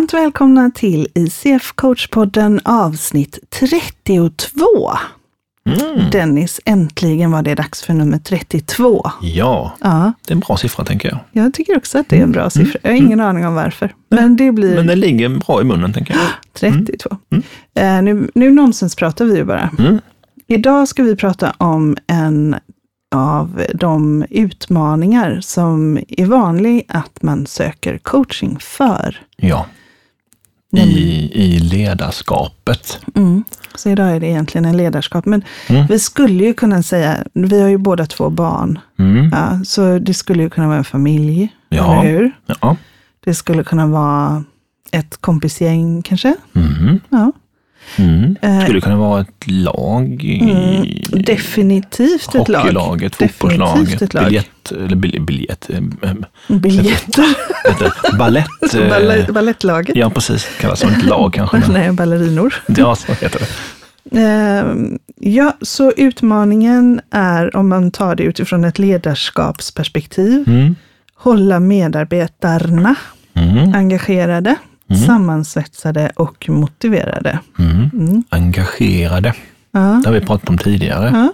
Varmt välkomna till ICF Coachpodden avsnitt 32. Mm. Dennis, äntligen var det dags för nummer 32. Ja, Ja, det är en bra siffra tänker jag. jag tycker också att det är en bra siffra. Jag har ingen aning om varför, men det blir Men det ligger bra i munnen tänker jag. 32. Eh, nu, nu nonsens pratar vi ju bara. Mm. Idag ska vi prata om en av de utmaningar som är vanlig att man söker coaching för. Ja, i, i ledarskapet. Mm. Så idag är det egentligen en ledarskap. Men Mm. vi skulle ju kunna säga, vi har ju båda två barn, Mm. ja, så det skulle ju kunna vara en familj, Ja. eller hur? Ja. Det skulle kunna vara ett kompisgäng kanske. Mm. Ja. Mm. Eh, Skulle kunna vara ett lag i Mm, definitivt ett lag. hockeylaget, fotbollslaget, ett lag. biljett, eller bil- biljett, eh, eh, Biljetter. heter ballett. Balle- Balettlaget. Ja, precis. Kallas som ett lag kanske. Nej, ballerinor. Ja, så heter det. Ja, så utmaningen är, om man tar det utifrån ett ledarskapsperspektiv, Mm. hålla medarbetarna Mm. engagerade, sammansvetsade och motiverade. Mm. Mm. Engagerade. Ja, Det har vi pratat om tidigare. ja,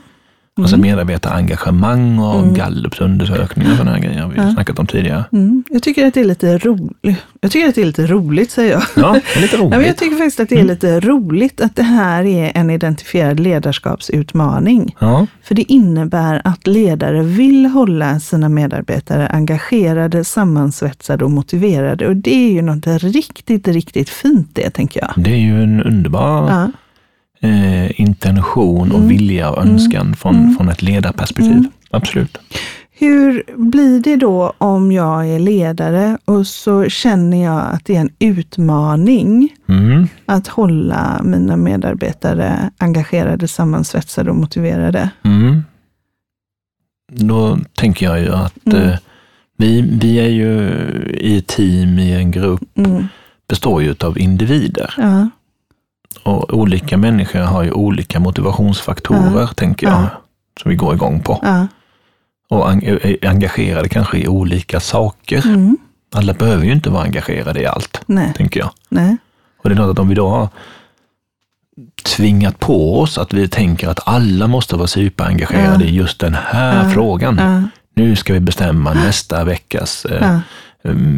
Alltså medarbetarengagemang och Mm. Gallups undersökningar och sådana här grejer har vi Ja. snackat om tidigare. mm. Jag tycker att det är lite roligt. Jag tycker att det är lite roligt, säger jag. Ja, det är lite Ja, men jag roligt. tycker faktiskt att det är lite roligt att det här är en identifierad ledarskapsutmaning. Ja, För det innebär att ledare vill hålla sina medarbetare engagerade, sammansvetsade och motiverade. Och det är ju något riktigt, riktigt fint det, tänker jag. det är ju en underbar Ja, eh, intention och Mm. vilja och önskan från, från ett ledarperspektiv. Mm. Absolut. Hur blir det då om jag är ledare och så känner jag att det är en utmaning Mm. att hålla mina medarbetare engagerade, sammansvetsade och motiverade? Mm. Då tänker jag ju att Mm. eh, vi, vi är ju i ett team, i en grupp, Mm. består ju av individer. Ja, Och olika människor har ju olika motivationsfaktorer, tänker jag, Ja. som vi går igång på. ja. Och är engagerade kanske i olika saker. Mm. Alla behöver ju inte vara engagerade i allt, Nej, tänker jag. nej. Och det är något att om vi då har tvingat på oss att vi tänker att alla måste vara superengagerade Ja. i just den här Ja. frågan. Ja, Nu ska vi bestämma nästa veckas eh, ja.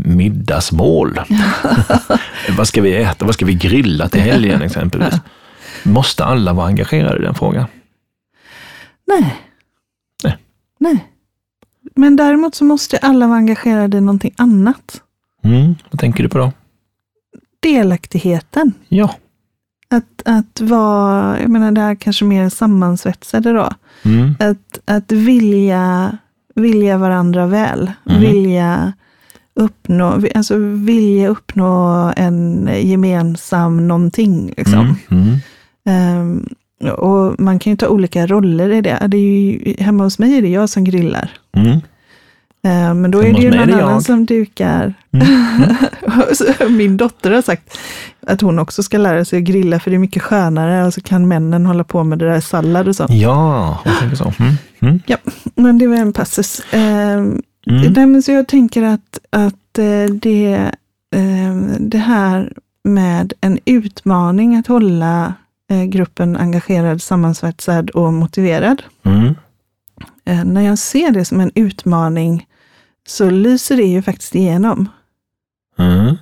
Middagsmål. vad ska vi äta? Vad ska vi grilla till helgen exempelvis? Måste alla vara engagerade i den frågan? Nej. Nej. Nej. Men däremot så måste alla vara engagerade i någonting annat. Mm, vad tänker du på då? Delaktigheten. Ja. Att, att vara, jag menar det här kanske mer sammansvetsade då. Mm, Att, att vilja, vilja varandra väl. Mm. Vilja uppnå, alltså vilja uppnå en gemensam någonting. Liksom. mm, mm. Ehm, och man kan ju ta olika roller i det. det är ju, hemma hos mig är det jag som grillar. Mm. Ehm, men då Hemma är det ju någon annan jag. som dukar. Och så Min dotter har sagt att hon också ska lära sig att grilla för det är mycket skönare och så kan männen hålla på med det där sallad och sånt. Ja, jag tänker så. Mm, mm, Ja, men det var en passus. Ehm, mm. Nej, men så jag tänker att, att eh, det, eh, det här med en utmaning att hålla eh, gruppen engagerad, sammansvetsad och motiverad. Mm. När jag ser det som en utmaning så lyser det ju faktiskt igenom. Mm.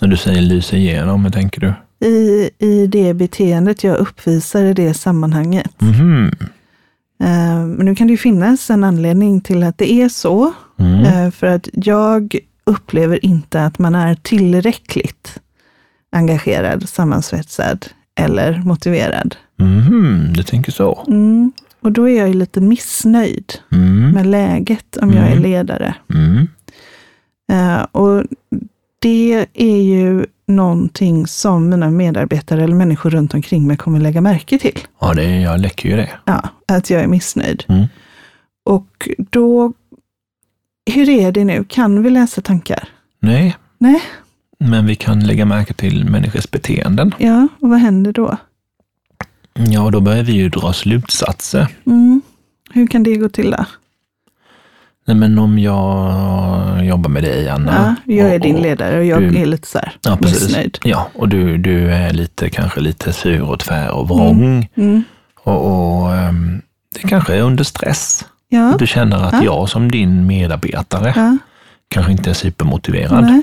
När du säger lysa igenom, vad tänker du? I, I det beteendet jag uppvisar i det sammanhanget. Mhm. Eh, Men nu kan det ju finnas en anledning till att det är så. Mm. Eh, För att jag upplever inte att man är tillräckligt engagerad, sammansvetsad eller motiverad. Mhm, Du tänker så. Mm. Och då är jag ju lite missnöjd Mm. med läget om jag är Mm. ledare. Mm. Eh, och det är ju någonting som mina medarbetare eller människor runt omkring mig kommer lägga märke till. Ja, det, jag läcker ju det. Ja, att jag är missnöjd. Mm. Och då, hur är det nu? Kan vi läsa tankar? Nej, Nej, men vi kan lägga märke till människors beteenden. ja, och vad händer då? Ja, då börjar vi ju dra slutsatser. Mm. Hur kan det gå till då? Nej, men om jag jobbar med dig, Anna. Ja, jag är och- din ledare och jag du- är lite så här Ja, precis. missnöjd. Ja, och du, du är lite, kanske lite sur och tvär och vrång. Mm. Och, och ehm, det kanske är under stress. Ja, Du känner att Ja. jag som din medarbetare kanske inte är supermotiverad. Nej,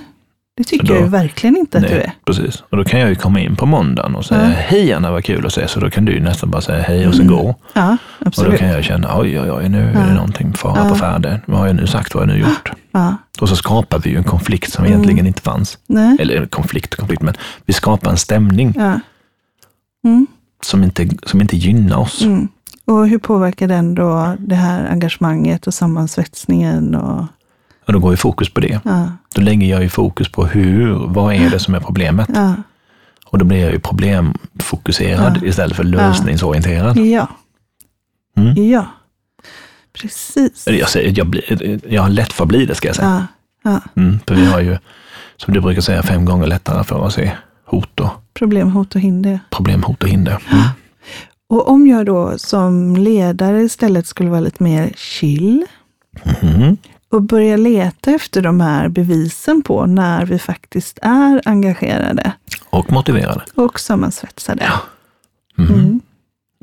det tycker då- jag verkligen inte att du är. precis. Och då kan jag ju komma in på måndagen och säga Ja. hej Anna, vad kul att se. Så då kan du ju nästan bara säga hej och sen Mm. gå. Ja, Och då absolut. kan jag känna, oj oj oj, nu är det Ja. någonting fara Ja. på färde. Vad har jag nu sagt, vad har jag nu gjort? Ja. Och så skapar vi ju en konflikt som Mm. egentligen inte fanns. Nej. Eller konflikt och konflikt, men vi skapar en stämning Ja. Mm. som, inte, som inte gynnar oss. Mm. Och hur påverkar den då det här engagemanget och sammansvetsningen? Och, Och då går ju fokus på det. ja, Då lägger jag ju fokus på hur, vad är det som är problemet? ja, Och då blir jag ju problemfokuserad Ja. istället för lösningsorienterad. ja, Mm. ja. Precis. Jag, säger, jag, blir, jag har lätt för att bli det ska jag säga. Ja. Mm, för vi har ju, som du brukar säga, fem gånger lättare för att se hot och Problem, hot och hinder. problem, hot och hinder. Mm. Och om jag då som ledare istället skulle vara lite mer chill Mhm. Och börja leta efter de här bevisen på när vi faktiskt är engagerade Och motiverade. och sammansvetsade. Mhm. Mm.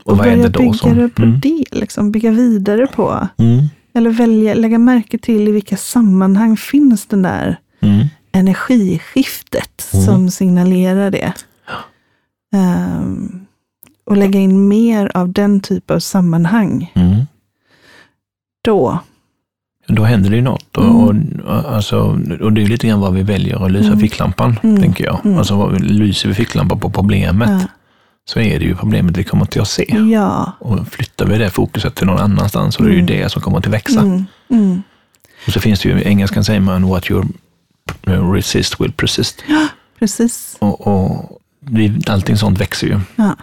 Och Och vad börja bygga Som, det på mm. det, liksom, bygga vidare på. Mm. Eller välja, lägga märke till i vilka sammanhang finns den där Mm. energiskiftet Mm. som signalerar det. Ehm, och lägga in mer av den typ av sammanhang. Mm. Då, Då händer det ju något. Och, Mm. och, alltså, och det är lite grann vad vi väljer att lysa Mm. ficklampan, Mm. tänker jag. Mm. Alltså lyser vi ficklampan på problemet ja, så är det ju problemet vi kommer till att se. ja. Och flyttar vi det fokuset till någon annanstans så är det ju Mm. det som kommer till växa. Mm, mm. Och så finns det ju, i engelskan säger man what you resist will persist. Precis. Och, och allting sånt växer ju. Ja.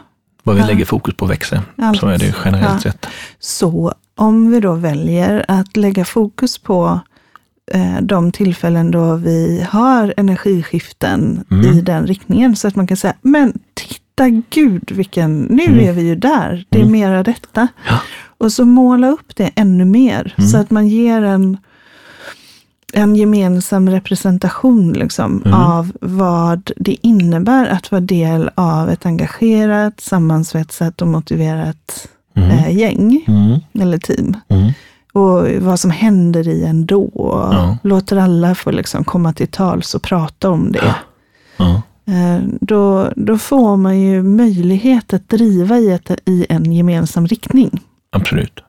Vad vi Ja. lägger fokus på växer. Allt. Så är det generellt Ja. sett. Så om vi då väljer att lägga fokus på eh, de tillfällen då vi har energiskiften Mm. i den riktningen, så att man kan säga, men titta gud, vilken, nu Mm. är vi ju där, det är Mm. mera detta. Ja. Och så måla upp det ännu mer, Mm. så att man ger en, en gemensam representation liksom, Mm. av vad det innebär att vara del av ett engagerat, sammansvetsat och motiverat Mm. eh, gäng Mm. eller team. Mm. Och vad som händer i en då. Ja. Låter alla få liksom komma till tals och prata om det. Ja. Eh, Då, då får man ju möjlighet att driva i, ett, i en gemensam riktning. Absolut.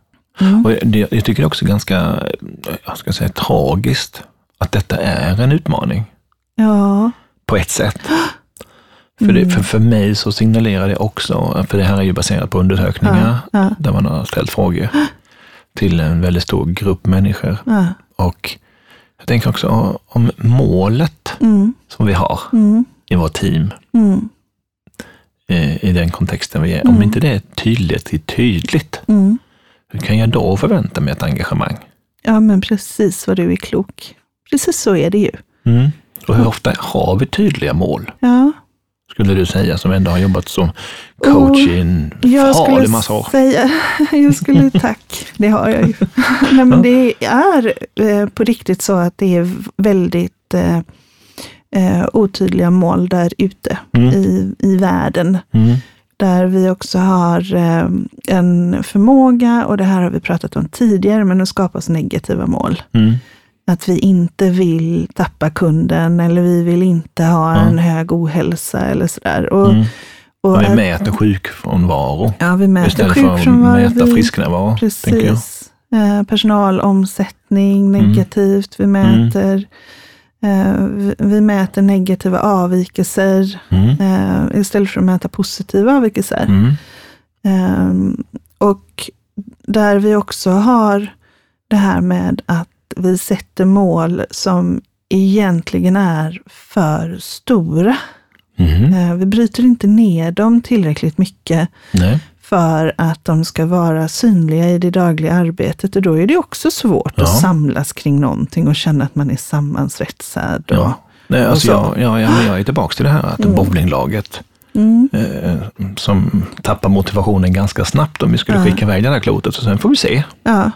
Mm. Och det, jag tycker det är också ganska, jag ska säga tragiskt, att detta är en utmaning. Ja, På ett sätt. För, det, för, för mig så signalerar det också, för det här är ju baserat på undersökningar, ja, ja, där man har ställt frågor till en väldigt stor grupp människor. ja. Och jag tänker också om målet Mm, som vi har mm, i vårt team, mm, eh, i den kontexten vi är, Mm. om inte det är tydligt, tydligt, mm. Hur kan jag då förvänta mig ett engagemang? Ja, men precis vad du är klok. Precis så är det ju. Mm. Och hur ofta har vi tydliga mål? Ja, Skulle du säga, som ändå har jobbat som coach i en farlig skulle massa år. säga, jag skulle, tack, det har jag ju. Nej, men det är eh, på riktigt så att det är väldigt eh, eh, otydliga mål där ute Mm. i, i världen. Mm. Där vi också har eh, en förmåga, och det här har vi pratat om tidigare, men nu skapas negativa mål. Mm. Att vi inte vill tappa kunden eller vi vill inte ha Ja. en hög ohälsa eller sådär. Och, Mm. och vi att- mäter sjukfrånvaro Ja, vi mäter istället för att sjukfrånvaro. mäta frisknärvaro. Precis. Eh, personalomsättning negativt. Vi mäter vi, vi mäter negativa avvikelser Mm. eh, istället för att mäta positiva avvikelser. Mm. Eh, och där vi också har det här med att vi sätter mål som egentligen är för stora. Mm. Eh, vi bryter inte ner dem tillräckligt mycket Nej. För att de ska vara synliga i det dagliga arbetet. Och då är det också svårt Ja. att samlas kring någonting och känna att man är sammansvetsad. Och, Ja. Nej, alltså så. jag, ja, ja, men jag är tillbaka till det här att Mm. bowlinglaget mm, eh, som tappar motivationen ganska snabbt om vi skulle Ja. skicka iväg det här klotet. Så sen får vi se. ja,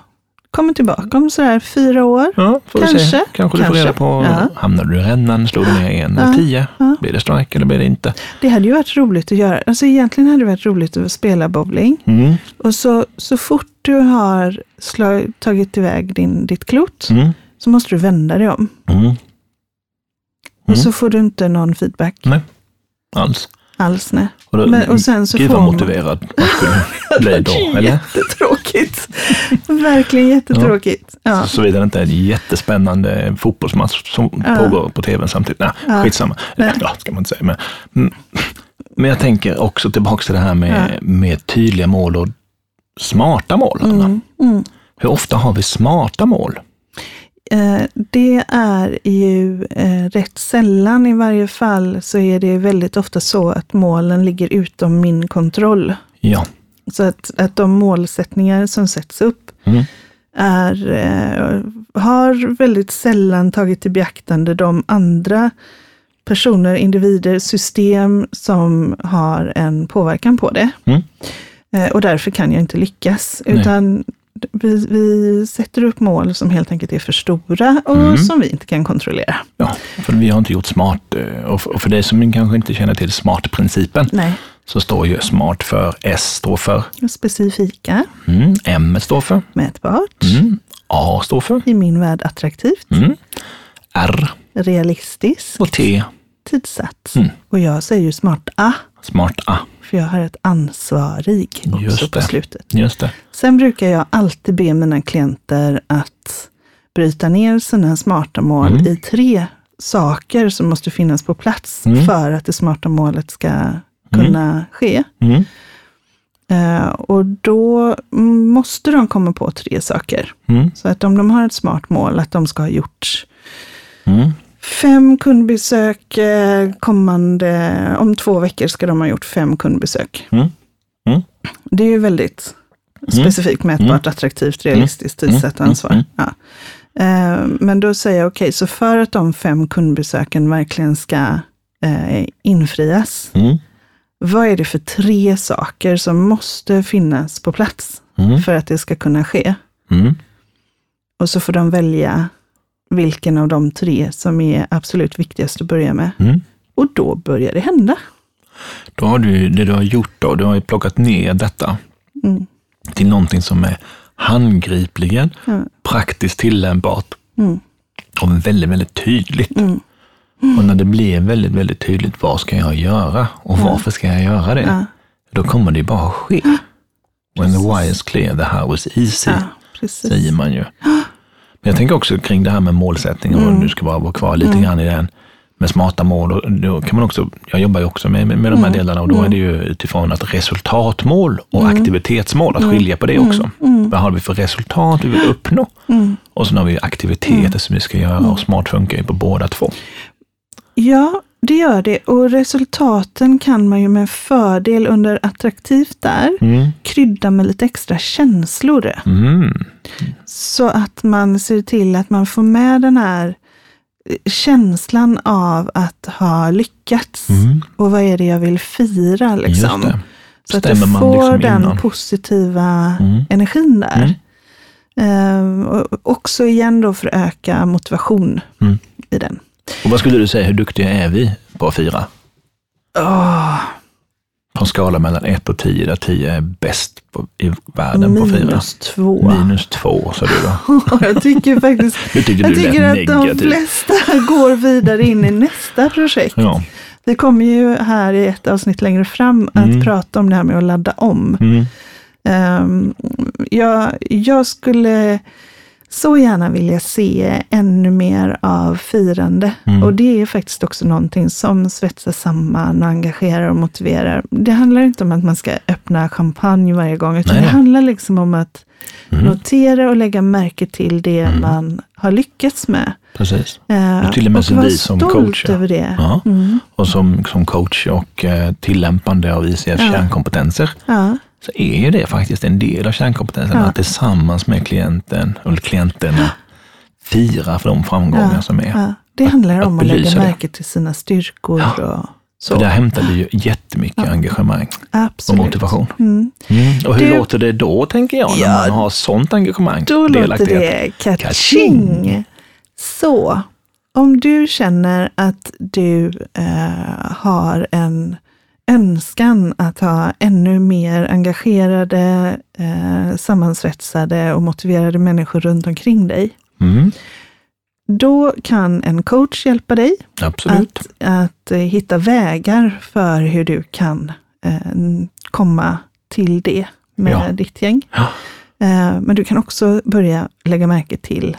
kommer tillbaka om sådär fyra år. Ja, Kanske, se. Kanske du får kanske. reda på, Ja. hamnar du i rännan, slår du ner en Ja, tio? ja. Blir det strike eller blir det inte? Det hade ju varit roligt att göra. Alltså egentligen hade det varit roligt att spela bowling. Mm. Och så, så fort du har slag, tagit iväg din, ditt klot Mm. så måste du vända dig om. Mm. Och så får du inte någon feedback Alls. Alls. Nej. Och då, Men, och sen så Gud vad motiverad man skulle bli då, eller? Jättetråkigt. Verkligen jättetråkigt. Ja. Såvida det inte är en jättespännande fotbollsmatch som Ja. pågår på tvn samtidigt. Nej, Ja. skitsamma. Nej. Ja, ska man inte säga. Men, mm. men jag tänker också tillbaka till det här med, med tydliga mål och smarta mål. Mm, mm. Hur ofta har vi smarta mål? Det är ju eh, rätt sällan i varje fall så är det väldigt ofta så att målen ligger utom min kontroll. Ja. Så att, att de målsättningar som sätts upp Mm. är, eh, har väldigt sällan tagit i beaktande de andra personer, individer, system som har en påverkan på det. Mm. Eh, och därför kan jag inte lyckas. Nej. Utan vi, vi sätter upp mål som helt enkelt är för stora och Mm. som vi inte kan kontrollera. ja, för vi har inte gjort smart. eh, Och för, dig som kanske inte känner till smart-principen Nej, så står ju smart för S står för specifika, mm, M står för mätbart, mm, A står för i min värld attraktivt, mm, R realistiskt, och T tidsatt. Mm. Och jag säger ju smarta, smart A. för jag har ett ansvarig också Just på slutet. Just det. Sen brukar jag alltid be mina klienter att bryta ner sina smarta mål Mm. i tre saker som måste finnas på plats Mm. för att det smarta målet ska kunna ske. Mm. Eh, och då måste de komma på tre saker. Mm. Så att om de har ett smart mål, att de ska ha gjort Mm. Fem kundbesök eh, kommande, om två veckor ska de ha gjort fem kundbesök. Mm. Mm. Det är ju väldigt specifikt, mätbart, attraktivt, realistiskt, tidsatt Mm. ansvar. Mm. Ja. Eh, Men då säger jag, okej, så för att de fem kundbesöken verkligen ska eh, infrias, Mm. vad är det för tre saker som måste finnas på plats Mm. för att det ska kunna ske? Mm. Och så får de välja vilken av de tre som är absolut viktigast att börja med. Mm. Och då börjar det hända. Då har du, det du har gjort då, du har ju plockat ner detta Mm. till någonting som är handgripligen, Ja. praktiskt tillämpbart Mm. och väldigt, väldigt tydligt. Mm. Och när det blir väldigt, väldigt tydligt, vad ska jag göra och varför ska jag göra det? Ja. Då kommer det bara ske. When the is clear, the how is easy, Ja, säger man ju. Men jag tänker också kring det här med målsättning, och Mm. nu ska bara vara kvar lite grann i den, med smarta mål. Och då kan man också, jag jobbar ju också med, med, med de Mm. här delarna och då är det ju utifrån att resultatmål och aktivitetsmål, Mm. att skilja på det också. Vad har vi för resultat vi vill uppnå? Mm. Och sen har vi aktiviteter som vi ska göra och smart funkar ju på båda två. Ja, det gör det. Och resultaten kan man ju med fördel under attraktivt där Mm. krydda med lite extra känslor. Mm. Så att man ser till att man får med den här eh, känslan av att ha lyckats. Mm. Och vad är det jag vill fira liksom. Så att du får liksom den innan. positiva Mm. energin där. Mm. Ehm, och också igen då för att öka motivation Mm. i den. Och vad skulle du säga, hur duktiga är vi på att fira? Åh, På en skala mellan 1 och 10, där 10 är bäst på, i världen på att fira. minus två. Minus 2, sa du då. jag tycker faktiskt Nu tyckte jag du tycker att de negativ. flesta går vidare in i nästa projekt. Ja. Vi kommer ju här i ett avsnitt längre fram att Mm. prata om det här med att ladda om. Mm. Ehm, jag, jag skulle så gärna vilja se ännu mer av firande. Mm. Och det är faktiskt också någonting som svetsar samman och engagerar och motiverar. Det handlar inte om att man ska öppna champagne varje gång, utan Nej, det handlar liksom om att Mm. notera och lägga märke till det man har lyckats med. Precis. Eh, Och till och med vara vi som coacher. över det. Ja. Mm. Och som, som coach och eh, tillämpande av ICF Ja. kärnkompetenser Ja, så är ju det faktiskt en del av kärnkompetensen Ja. att tillsammans med klienten eller klienterna fira för de framgångar Ja. som är. ja. Det handlar att om att lägga belysa det. märke till sina styrkor och Så, där hämtar vi ju jättemycket Ja. engagemang och absolut. motivation. Mm. Mm. Och hur Du- låter det då, tänker jag, när man har sånt engagemang? Då låter det kaching. Så, om du känner att du eh, har en önskan att ha ännu mer engagerade, eh, sammansvetsade och motiverade människor runt omkring dig, Mm. då kan en coach hjälpa dig Absolut. att, att eh, hitta vägar för hur du kan eh, komma till det med Ja. ditt gäng. Ja. Eh, men du kan också börja lägga märke till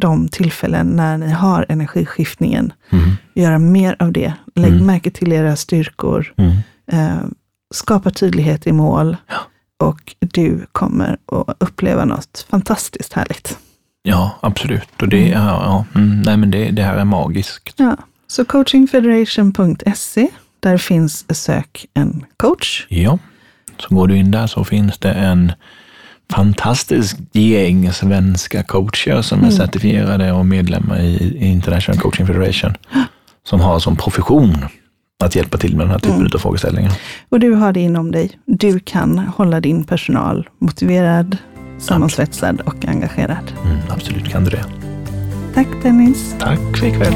de tillfällen när ni har energiskiftningen. Mm. Göra mer av det. Lägg Mm. märke till era styrkor. Mm. Eh, skapa tydlighet i mål. Ja. Och du kommer att uppleva något fantastiskt härligt. Ja, absolut. Och det, är, ja, mm, nej, men det, det här är magiskt. Ja. Så coachingfederation.se, där finns sök en coach. Ja, så går du in där så finns det en fantastisk gäng svenska coacher som är Mm. certifierade och medlemmar i i International Coaching Federation som har som profession att hjälpa till med den här typen Mm. av frågeställningar. Och du har det inom dig. Du kan hålla din personal motiverad, sammansvetsad och engagerad. Mm, absolut kan du det. Tack Dennis. Tack för ikväll.